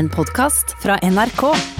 En podkast fra NRK.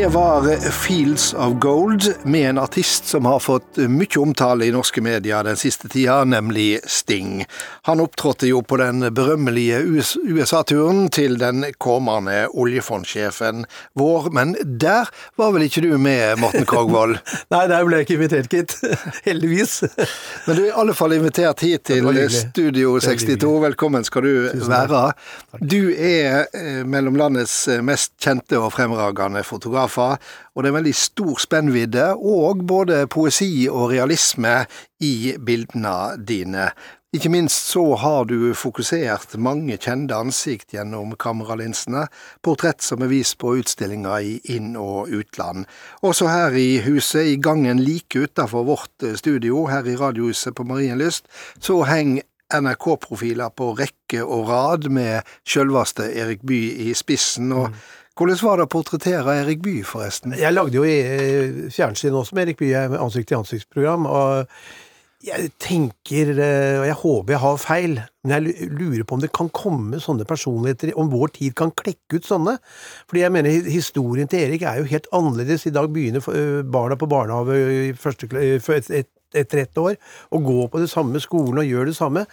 Det var Fields of Gold med en artist som har fått mye omtale i norske medier den siste tida, nemlig Sting. Han opptrådte jo på den berømmelige USA-turen til den kommende oljefondsjefen vår, men der var vel ikke du med, Morten Krogvold? Nei, der ble jeg ikke invitert, gitt. Heldigvis. men du er i alle fall invitert hit til Studio 62. Velkommen skal du være. Du er eh, mellom landets mest kjente og fremragende fotograf fotografer, og det er veldig stor spennvidde og både poesi og realisme i bildene dine. Ikke minst så har du fokusert mange kjente ansikt gjennom kameralinsene, portrett som er vist på utstillinger i inn- og utland. Også her i huset, i gangen like utenfor vårt studio, her i Radiohuset på Marienlyst, så henger NRK-profiler på rekke og rad med sjølveste Erik Bye i spissen. og mm hvordan var det å portrettere Erik Bye, forresten? Jeg lagde jo i eh, fjernsyn også med Erik Bye, ansikt-til-ansiktsprogram. og jeg tenker, eh, og jeg håper jeg har feil, men jeg lurer på om det kan komme sånne personligheter, om vår tid kan klekke ut sånne. Fordi jeg mener historien til Erik er jo helt annerledes. I dag begynner eh, barna på barnehage i første, et, etter ett år, og gå på det samme skolen og gjør det samme.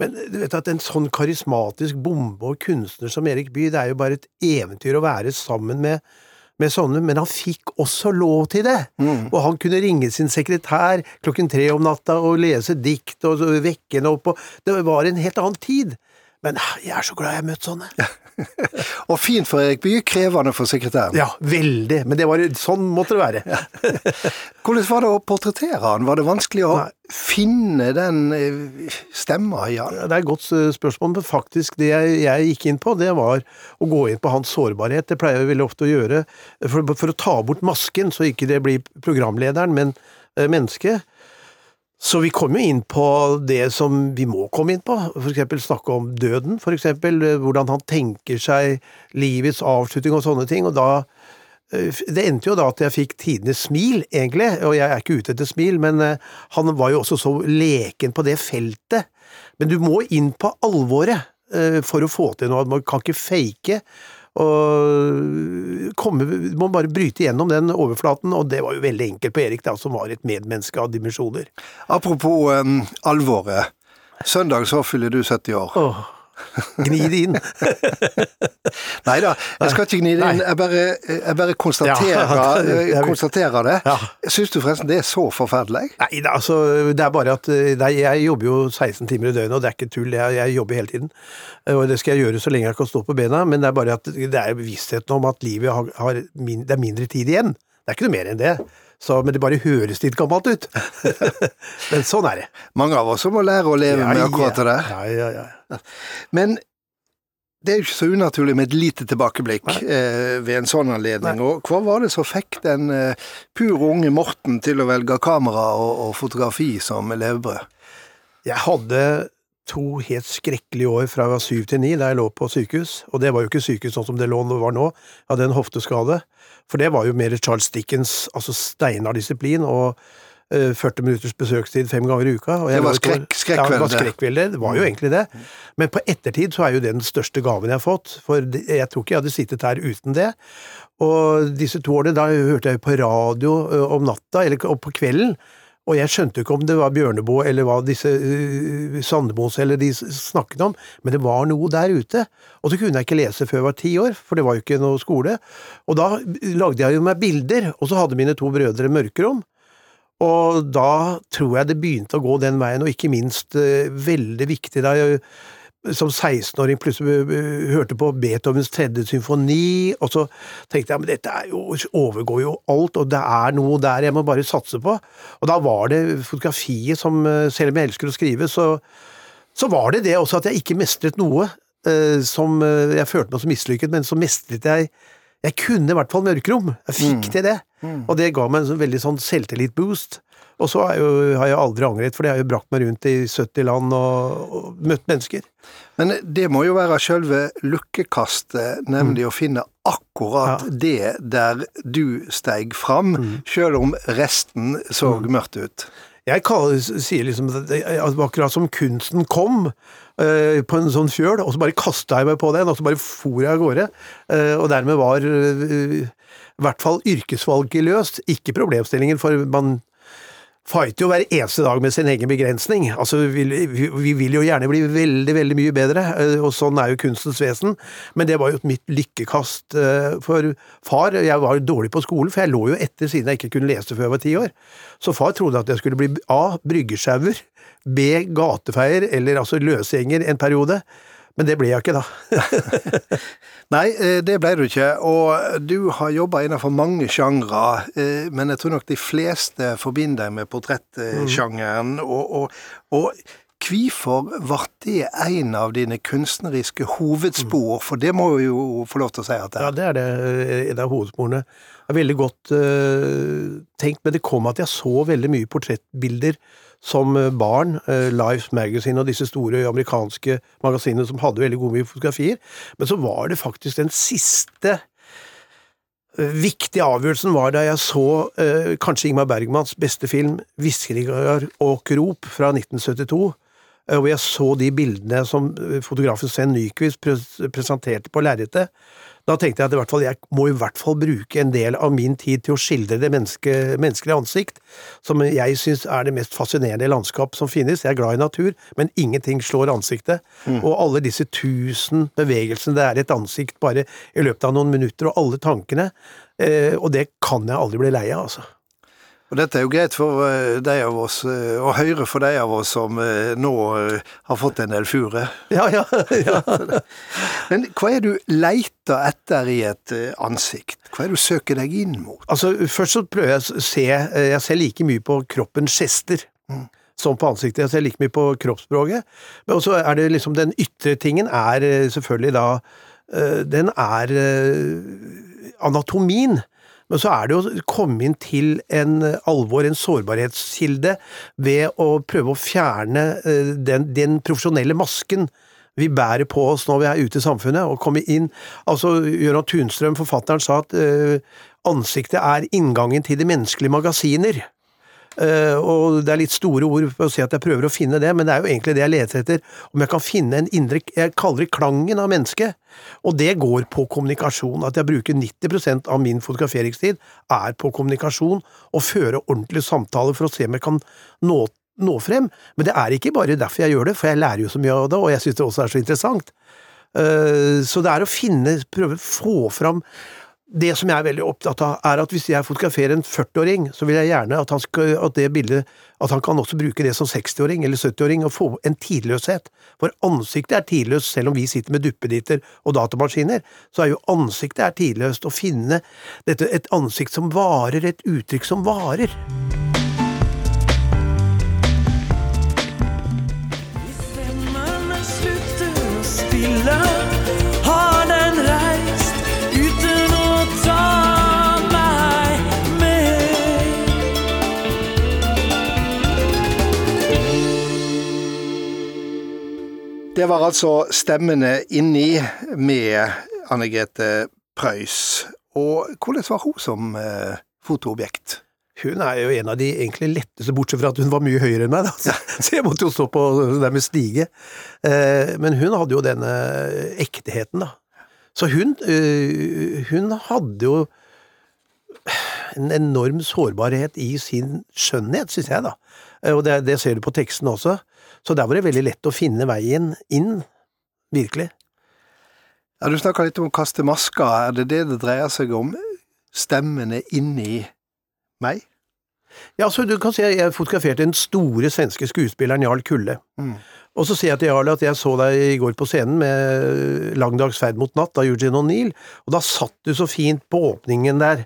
Men du vet at en sånn karismatisk bombe og kunstner som Erik Bye, det er jo bare et eventyr å være sammen med med sånne, men han fikk også lov til det. Mm. Og han kunne ringe sin sekretær klokken tre om natta og lese dikt og vekke henne opp og Det var en helt annen tid. Men jeg er så glad jeg har møtt sånne. og fint for Erik Bye, krevende for sekretæren. Ja, veldig. Men det var, sånn måtte det være. Hvordan var det å portrettere han? Var det vanskelig å Nei. finne den eh, stemma i han? Det er et godt eh, spørsmål, men faktisk det jeg, jeg, gikk inn på, det var å gå inn på hans sårbarhet. Det pleier jeg veldig ofte å gjøre for, for, å ta bort masken, så ikke det blir programlederen, men uh, mennesket. Så vi kom jo inn på det som vi må komme inn på, eksempel snakke om døden, for eksempel, eh, hvordan han tenker seg livets avslutning og sånne ting, og da eh, det endte jo da at jeg fikk tidenes smil, egentlig, og jeg er ikke ute etter smil, men eh, han var jo også så leken på det feltet. Men du må inn på alvoret for å få til noe, man kan ikke fake og komme, må bare bryte gjennom den overflaten, og det var jo veldig enkelt på Erik, da, som var et medmenneske av dimensjoner. Apropos um, alvoret. Søndag så fyller du 70 år. Oh. Gni det inn. Nei da, jeg skal ikke gni det inn. Jeg bare, jeg bare konstaterer, ja, jeg konstaterer, det. Ja. Syns du forresten det er så forferdelig? Nei, altså, det er bare at nei, Jeg jobber jo 16 timer i døgnet, og det er ikke tull. Jeg, jeg, jobber hele tiden. Og det skal jeg gjøre så lenge jeg kan stå på bena, men det er bare at det er bevisstheten om at livet har, har min, det er mindre tid igjen. Det er ikke noe mer enn det. Så, men det bare høres litt gammelt ut. men sånn er det. Mange av oss må lære å leve ja, med akkurat det. Ja, ja, ja. Men det er jo ikke så unaturlig med et lite tilbakeblikk eh, ved en sånn anledning. Nei. Og hva var det som fikk den eh, pur unge Morten til å velge kamera og, og fotografi som levebrød? Jeg hadde to helt skrekkelige år fra jeg var syv til ni, da jeg lå på sykehus. Og det var jo ikke sykehus sånn som det lå var nå. Jeg hadde en hofteskade. For det var jo mer Charles Dickens, altså steinar disiplin, og uh, eh, 40 minutters besøkstid fem ganger i uka. det var skrekk, skrekkvelde. Ja, det var skrekkvelde. Det var jo egentlig det. Men på ettertid så er jo det den største gaven jeg har fått, for jeg tror ikke jeg hadde sittet her uten det. Og disse to årene, da hørte jeg på radio uh, om natta, eller på kvelden, og jeg skjønte ikke om det var Bjørneboe eller hva disse uh, Sandemos eller de snakket om, men det var noe der ute. Og så kunne jeg ikke lese før jeg var ti år, for det var jo ikke noe skole. Og da lagde jeg jo meg bilder, og så hadde mine to brødre mørkerom. Og da tror jeg det begynte å gå den veien, og ikke minst uh, veldig viktig da jeg som 16-åring plutselig hørte på Beethovens tredje symfoni, og så tenkte jeg men dette jo, overgår jo alt, og det er noe der jeg må bare satse på. Og da var det fotografiet som, eh, selv om jeg elsker å skrive, så, så var det det også at jeg ikke mestret noe eh, som eh, jeg følte meg så mislykket, men så mestret jeg Jeg kunne i hvert fall mørkerom. Jeg fikk mm. til det. Mm. Og det ga meg en sånn, veldig sånn selvtillit-boost. Og så jo, har jeg aldri angret, for det har jo brakt meg rundt i 70 land og, og møtt mennesker. Men det må jo være sjølve lukkekastet, nemlig mm. å finne akkurat ja. det der du steig fram, mm. sjøl om resten så mm. mørkt ut. Jeg kaller, sier liksom at det var akkurat som kunsten kom uh, på en sånn fjøl, og så bare kasta jeg meg på den, og så bare for jeg av gårde. Uh, og dermed var uh, i hvert fall yrkesvalget løst, ikke problemstillingen, for man fighter jo hver eneste dag med sin egen begrensning. Altså, vi, vi, vil jo gjerne bli veldig, veldig mye bedre, eh, og sånn er jo kunstens vesen. Men det var jo mitt lykkekast eh, for far. Jeg var jo dårlig på skolen, for jeg lå jo etter siden jeg ikke kunne lese før jeg var ti år. Så far trodde at jeg skulle bli A. bryggesjauer, B. gatefeier, eller altså løsgjenger en periode. Men det ble jeg ikke, da. Nei, eh, det ble du ikke. Og du har jobba innenfor mange sjangre, eh, men jeg tror nok de fleste forbinder deg med portrettsjangeren. Mm. Og, og, og Hvorfor ble det en av dine kunstneriske hovedspor? For det må vi jo få lov til å si at det er. Ja, det er det. Eh, en av hovedsporene. Det er veldig godt uh, tenkt, men det kom at jeg så veldig mye portrettbilder som eh, barn, Uh, Life Magazine og disse store amerikanske magasinene som hadde veldig gode fotografier. Men så var det faktisk den siste viktige avgjørelsen var da jeg så eh, kanskje Ingmar Bergmans beste film, 'Hviskeringer og krop' fra 1972. Hvor jeg så de bildene som fotografen Sven Nyquist presenterte på lerretet. Da tenkte jeg at i hvert fall, jeg må i hvert fall bruke en del av min tid til å skildre det menneske, menneskelige ansikt, som jeg syns er det mest fascinerende landskap som finnes. Jeg er glad i natur, men ingenting slår ansiktet. Mm. Og alle disse tusen bevegelsene, det er et ansikt bare i løpet av noen minutter, og alle tankene. Eh, og det kan jeg aldri bli lei av, altså. Og dette er jo greit for eh, de av oss, eh, å høre for de av oss som eh, nå har fått en del fure. Ja, ja, ja. Men hva er du leiter etter i et ansikt? Hva er det du søker deg inn mot? Altså, Først så prøver jeg å se Jeg ser like mye på kroppens gester. Mm. Som på ansiktet. Jeg ser like mye på kroppsspråket. Og så er det liksom Den ytre tingen er selvfølgelig da Den er anatomien. Men så er det å komme inn til en alvor, en sårbarhetskilde, ved å prøve å fjerne eh, den, den profesjonelle masken vi bærer på oss når vi er ute i samfunnet, og komme inn Altså, Gøran Tunstrøm, forfatteren, sa at uh, ansiktet er inngangen til de menneskelige magasiner. Uh, og det er litt store ord for å si at jeg prøver å finne det, men det er jo egentlig det jeg leter etter. Om jeg kan finne en indre Jeg kaller det klangen av mennesket. Og det går på kommunikasjon. At jeg bruker 90% av min fotograferingstid er på kommunikasjon, og føre ordentlige samtaler for å se om jeg kan nå, nå frem. Men det er ikke bare derfor jeg gjør det, for jeg lærer jo så mye av det, og jeg synes det også er så interessant. Uh, så det er å finne, prøve å få fram det som jeg er veldig opptatt av, er at hvis jeg fotograferer en 40-åring, så vil jeg gjerne at, han skal, at det bildet at han kan også bruke det som 60-åring eller 70-åring og få en tidløshet. For ansiktet er tidløst, selv om vi sitter med duppeditter og datamaskiner, så er jo ansiktet er tidløst. Å finne dette, et ansikt som varer, et uttrykk som varer. Hvis stemmene slutter å spille Det var altså stemmene inni med Anne Grete Preus. Og hvordan var hun som eh, fotoobjekt? Hun er jo en av de egentlig letteste, bortsett fra at hun var mye høyere enn meg, da. så jeg måtte jo stå på der med stige. Eh, men hun hadde jo denne ekteheten, da. Så hun, eh, hun hadde jo en enorm sårbarhet i sin skjønnhet, syns jeg, da. Og det, det ser du på teksten også. Så der var det veldig lett å finne veien inn, virkelig. Ja, Du snakka litt om å kaste masker. Er det det det dreier seg om? Stemmene inni meg? Ja, så du kan si at jeg fotograferte den store svenske skuespilleren Jarl Kulle. Mm. Og så sier jeg til Jarl at jeg så deg i går på scenen med Lang dags ferd mot natt av Eugene O'Neill, og da satt du så fint på åpningen der.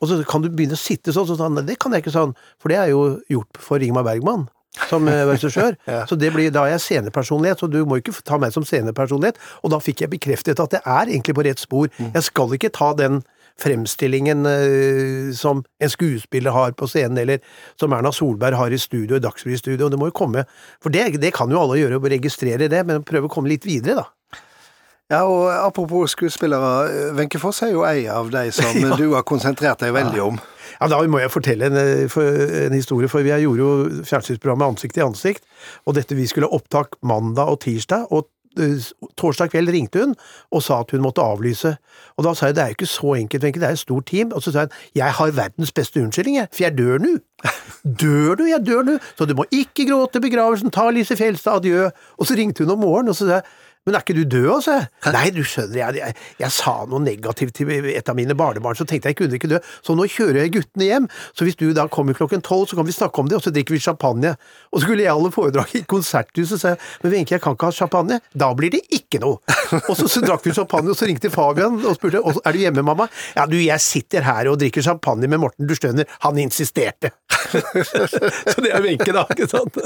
Og så kan du begynne å sitte sånn, så sa han det kan jeg ikke sånn, for det er jo gjort for Ingmar Bergman som eh, regissør. ja. Så det blir, da er jeg scenepersonlighet, så du må ikke ta meg som scenepersonlighet. Og da fikk jeg bekreftet at jeg er egentlig på rett spor. Mm. Jeg skal ikke ta den fremstillingen uh, som en skuespiller har på scenen, eller som Erna Solberg har i studio, i Dagsrevy-studio. Det må jo komme For det, det, kan jo alle gjøre, å registrere det, men prøve å komme litt videre, da. Ja, og apropos skuespillere, Wenche Foss er jo ei av de som ja. du har konsentrert deg veldig om. Ja, Da må jeg fortelle en, en historie, for vi gjorde jo fjernsynsprogrammet Ansikt til ansikt, og dette vi skulle ha opptak mandag og tirsdag, og torsdag kveld ringte hun og sa at hun måtte avlyse. Og da sa jeg det er jo ikke så enkelt, det er et stort team. Og så sa hun jeg har verdens beste unnskyldning, jeg, for jeg dør nå. Dør du? Jeg dør nå. Så du må ikke gråte begravelsen, ta Lise Fjelstad, adjø. Og så ringte hun om morgenen, og så sa jeg men er ikke du død, altså? Nei, du skjønner, jeg, jeg, jeg, sa noe negativt til et av mine barnebarn, så tenkte jeg jeg kunne ikke dø, så nå kjører jeg guttene hjem, så hvis du da kommer klokken tolv, så kan vi snakke om det, og så drikker vi champagne. Og så skulle jeg holde foredrag i Konserthuset, så jeg men Wenche, jeg kan ikke ha champagne. Da blir det ikke noe. Og så, så drakk vi champagne, og så ringte Fabian og spurte er du hjemme, mamma? Ja, du, jeg sitter her og drikker champagne med Morten, du skjønner, han insisterte. så det er Wenche, da, ikke sant?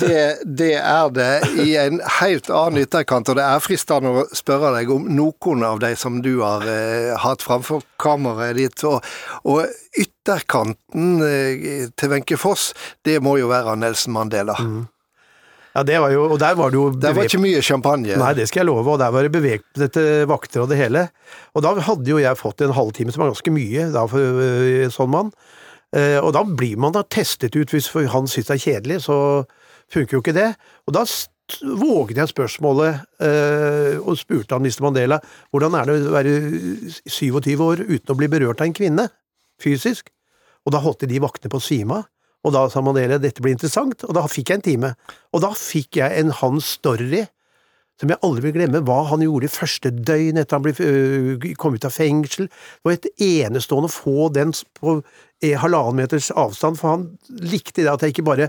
det, det er det i en helt annen ytter ytterkant, og det er fristende å spørre deg om noen av de som du har eh, hatt framfor kameraet ditt. Og, og ytterkanten eh, til Wenche Foss, det må jo være Nelson Mandela. Mm. Ja, det var jo, og der var det jo Det var ikke mye champagne? Nei, det skal jeg love, og der var det bevegte vakter og det hele. Og da hadde jo jeg fått en halvtime, som var ganske mye da for en uh, sånn mann. Uh, og da blir man da testet ut, hvis han syns det er kjedelig, så funker jo ikke det. Og da våget jeg spørsmålet eh, og spurte han Mr. Mandela hvordan er det å være 27 år uten å bli berørt av en kvinne, fysisk? Og da holdt de vaktene på Svima. Og da sa Mandela dette blir interessant, og da fikk jeg en time. Og da fikk jeg en hans story som jeg aldri vil glemme, hva han gjorde i første døgn etter han ble, øh, kom ut av fengsel. Det var et enestående å få den på halvannen meters avstand, for han likte det at jeg ikke bare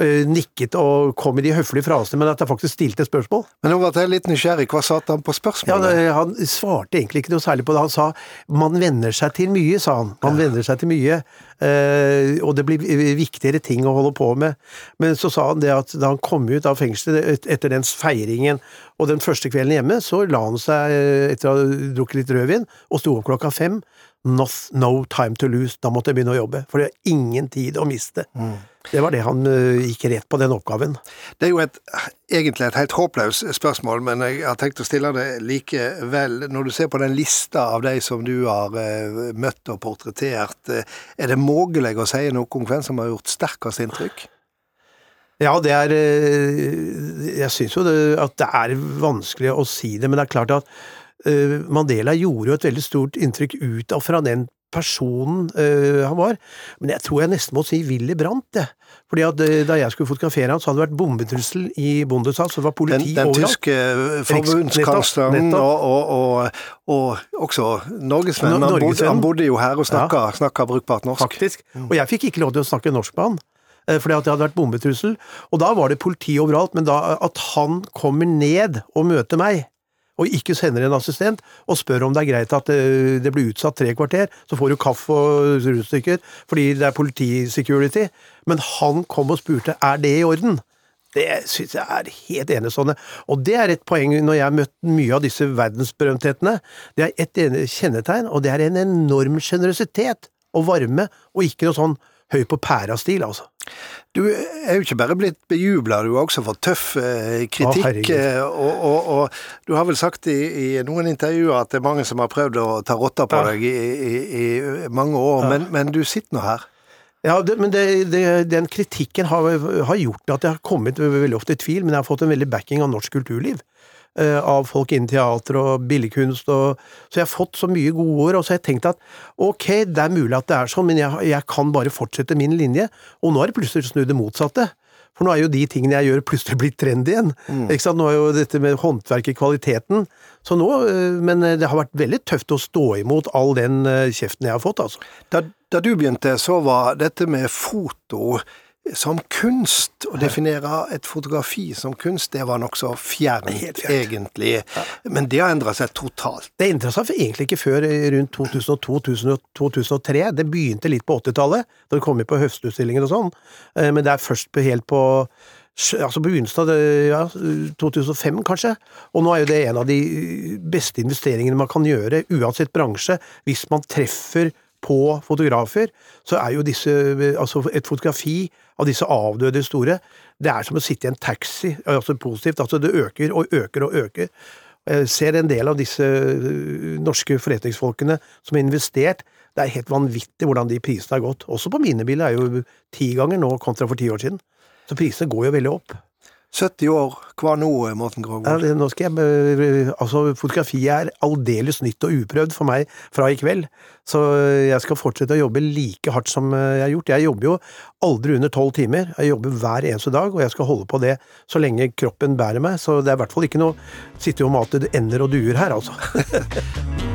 nikket og kom i de høflige frasene, men at jeg faktisk stilte spørsmål. Men nå ble jeg litt nysgjerrig. Hva satte han på spørsmålet? Ja, han svarte egentlig ikke noe særlig på det. Han sa 'man venner seg til mye', sa han. Man ja. venner seg til mye, eh, og det blir viktigere ting å holde på med. Men så sa han det at da han kom ut av fengselet etter den feiringen og den første kvelden hjemme, så la han seg eh, etter å ha drukket litt rødvin og sto opp klokka fem. No time to lose. Da måtte jeg begynne å jobbe, for det er ingen tid å miste. Mm. Det var det han uh, gikk rett på, den oppgaven. Det er jo et, egentlig et helt håpløst spørsmål, men jeg har tenkt å stille det likevel. Når du ser på den lista av de som du har uh, møtt og portrettert, uh, er det mulig å si noe om hvem som har gjort sterkest inntrykk? Ja, det er Jeg syns jo det, at det er vanskelig å si det, men det er klart at Mandela gjorde jo et veldig stort inntrykk ut av fra den personen uh, han var. Men jeg tror jeg nesten må si Willy Brandt, jeg. Fordi at uh, Da jeg skulle fotografere han, så hadde det vært bombetrussel i Bundeshus, så det var politi overalt. den. Den tyske forbundskansleren og, og, og, og, også Norgesvennen, Han, bodde, han bodde jo her og snakka, ja. snakka brukbart norsk. Faktisk. Og jeg fikk ikke lov til å snakke norsk med han eh, fordi at det hadde vært bombetrussel. Og da var det politi overalt, men da at han kommer ned og møter meg, og ikke sender en assistent og spør om det er greit at det, det blir utsatt tre kvarter, så får du kaffe og rundstykker fordi det er politisecurity. Men han kom og spurte er det i orden. Det syns jeg er helt enestående. Og det er et poeng når jeg har møtt mye av disse verdensberømthetene. Det er ett kjennetegn, og det er en enorm sjenerøsitet og varme, og ikke noe sånn høy på pæra-stil, altså. Du er jo ikke bare blitt bejubla, du har også fått tøff eh, kritikk. Å, og, og, og, du har vel sagt i, i, noen intervjuer at det er mange som har prøvd å ta rotta på ja. deg i, i, i, mange år, ja. men, men, du sitter nå her. Ja, det, men det, det, den kritikken har, har, gjort at jeg har kommet veldig ofte i tvil, men jeg har fått en veldig backing av norsk kulturliv. Eh, av folk innen teater og billedkunst, og, så jeg har fått så mye gode ord, og så har jeg tenkt at ok, det er mulig at det er sånn, men jeg, jeg kan bare fortsette min linje, og nå har det plutselig snudd det motsatte. For nå er jo de tingene jeg gjør, plutselig blitt trend igjen. Mm. Ikke sant? Nå er jo dette med håndverket, kvaliteten. Så nå, eh, Men eh, det har vært veldig tøft å stå imot all den kjeften jeg har fått, altså. Da, da du begynte, så var dette med foto som kunst. Å definere et fotografi som kunst, det var nokså fjernt, egentlig. Ja. Men det har endra seg totalt. Det endra seg egentlig ikke før rundt 2002-2003. Det begynte litt på 80-tallet, da det kom inn på høstutstillingen og sånn. Eh, men det er først helt på altså begynnelsen av det, ja, 2005, kanskje. Og nå er jo det en av de beste investeringene man kan gjøre, uansett bransje, hvis man treffer på fotografer, så er jo disse Altså, et fotografi av disse avdøde store, det er som å sitte i en taxi, altså positivt. Altså, det øker og øker og øker. Jeg ser en del av disse norske forretningsfolkene som har investert. Det er helt vanvittig hvordan de prisene har gått. Også på mine biler er jo ti ganger nå kontra for ti år siden. Så prisene går jo veldig opp. 70 år, hva nå, Morten Gråvold? Ja, nå skal jeg, altså Fotografiet er aldeles nytt og uprøvd for meg fra i kveld, så jeg skal fortsette å jobbe like hardt som jeg har gjort. Jeg jobber jo aldri under tolv timer, jeg jobber hver eneste dag, og jeg skal holde på det så lenge kroppen bærer meg, så det er i hvert fall ikke noe sitte og mate ender og duer her, altså.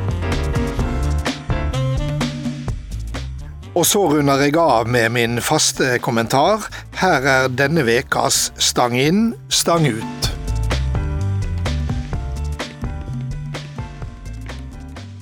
Og så runder jeg av med min faste kommentar. Her er denne ukas Stang inn, stang ut.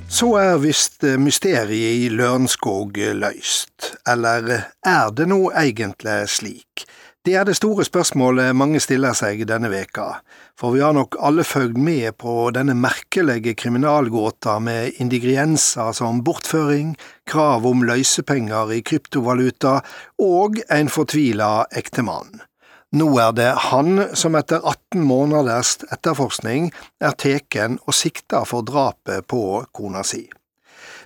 Så er visst mysteriet i Lørenskog løyst. Eller er det nå egentlig slik? Det er det store spørsmålet mange stiller seg denne veka, for vi har nok alle følgt med på denne merkelige kriminalgåta med indigrienser som bortføring, krav om løsepenger i kryptovaluta og en fortvila ektemann. Nå er det han som etter 18 måneders etterforskning er teken og sikta for drapet på kona si.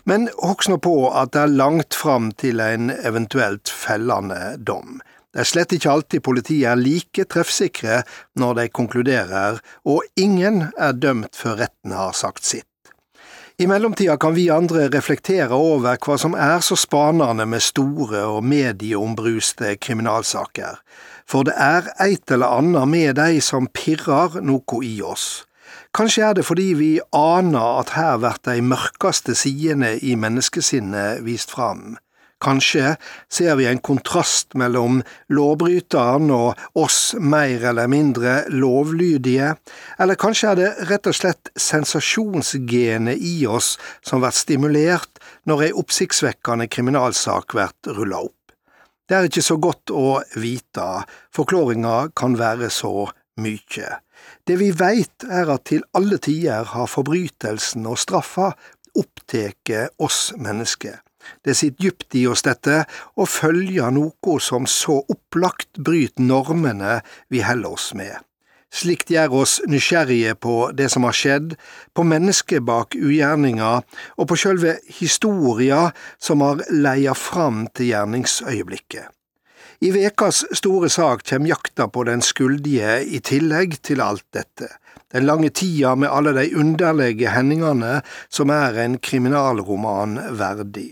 Men husk nå på at det er langt fram til en eventuelt fellende dom. Det er slett ikke alltid politiet er like treffsikre når de konkluderer, og ingen er dømt før retten har sagt sitt. I mellomtida kan vi andre reflektere over hva som er så spanende med store og medieombruste kriminalsaker, for det er eit eller annet med de som pirrer noe i oss. Kanskje er det fordi vi aner at her blir de mørkeste sidene i menneskesinnet vist fram. Kanskje ser vi en kontrast mellom lovbryteren og oss mer eller mindre lovlydige, eller kanskje er det rett og slett sensasjonsgenet i oss som blir stimulert når ei oppsiktsvekkende kriminalsak blir rulla opp. Det er ikke så godt å vite, forklaringa kan være så mykje. Det vi veit er at til alle tider har forbrytelsen og straffa opptatt oss mennesker. Det sitter dypt i oss dette, og følger noe som så opplagt bryter normene vi holder oss med. Slikt gjør oss nysgjerrige på det som har skjedd, på mennesket bak ugjerninga, og på sjølve historia som har leia fram til gjerningsøyeblikket. I vekas store sak kommer jakta på den skuldige i tillegg til alt dette. Den lange tida med alle de underlige hendingene som er en kriminalroman verdig.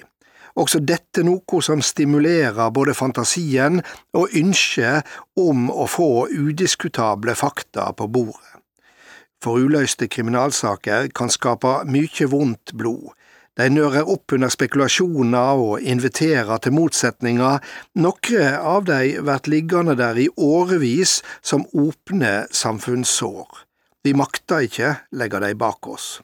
Også dette noe som stimulerer både fantasien og ønsket om å få udiskutable fakta på bordet. For uløste kriminalsaker kan skape mye vondt blod. De nører opp under spekulasjoner og inviterer til motsetninger, noen av de blir liggende der i årevis som åpne samfunnssår. Vi makter ikke legge de bak oss.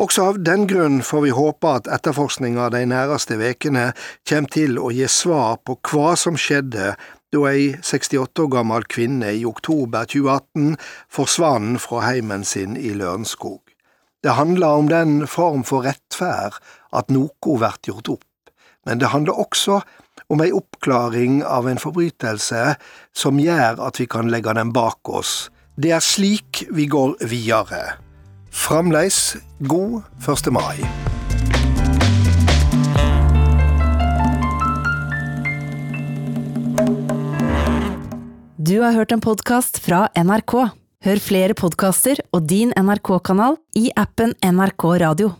Også av den grunn får vi håpe at etterforskninga de næreste vekene kommer til å gi svar på hva som skjedde da ei 68 år gammel kvinne i oktober 2018 forsvant fra heimen sin i Lørenskog. Det handler om den form for rettferd at noe blir gjort opp, men det handler også om ei oppklaring av en forbrytelse som gjør at vi kan legge den bak oss. Det er slik vi går videre. Framleis god 1. mai. Du har hørt en podkast fra NRK. Hør flere podkaster og din NRK-kanal i appen NRK Radio.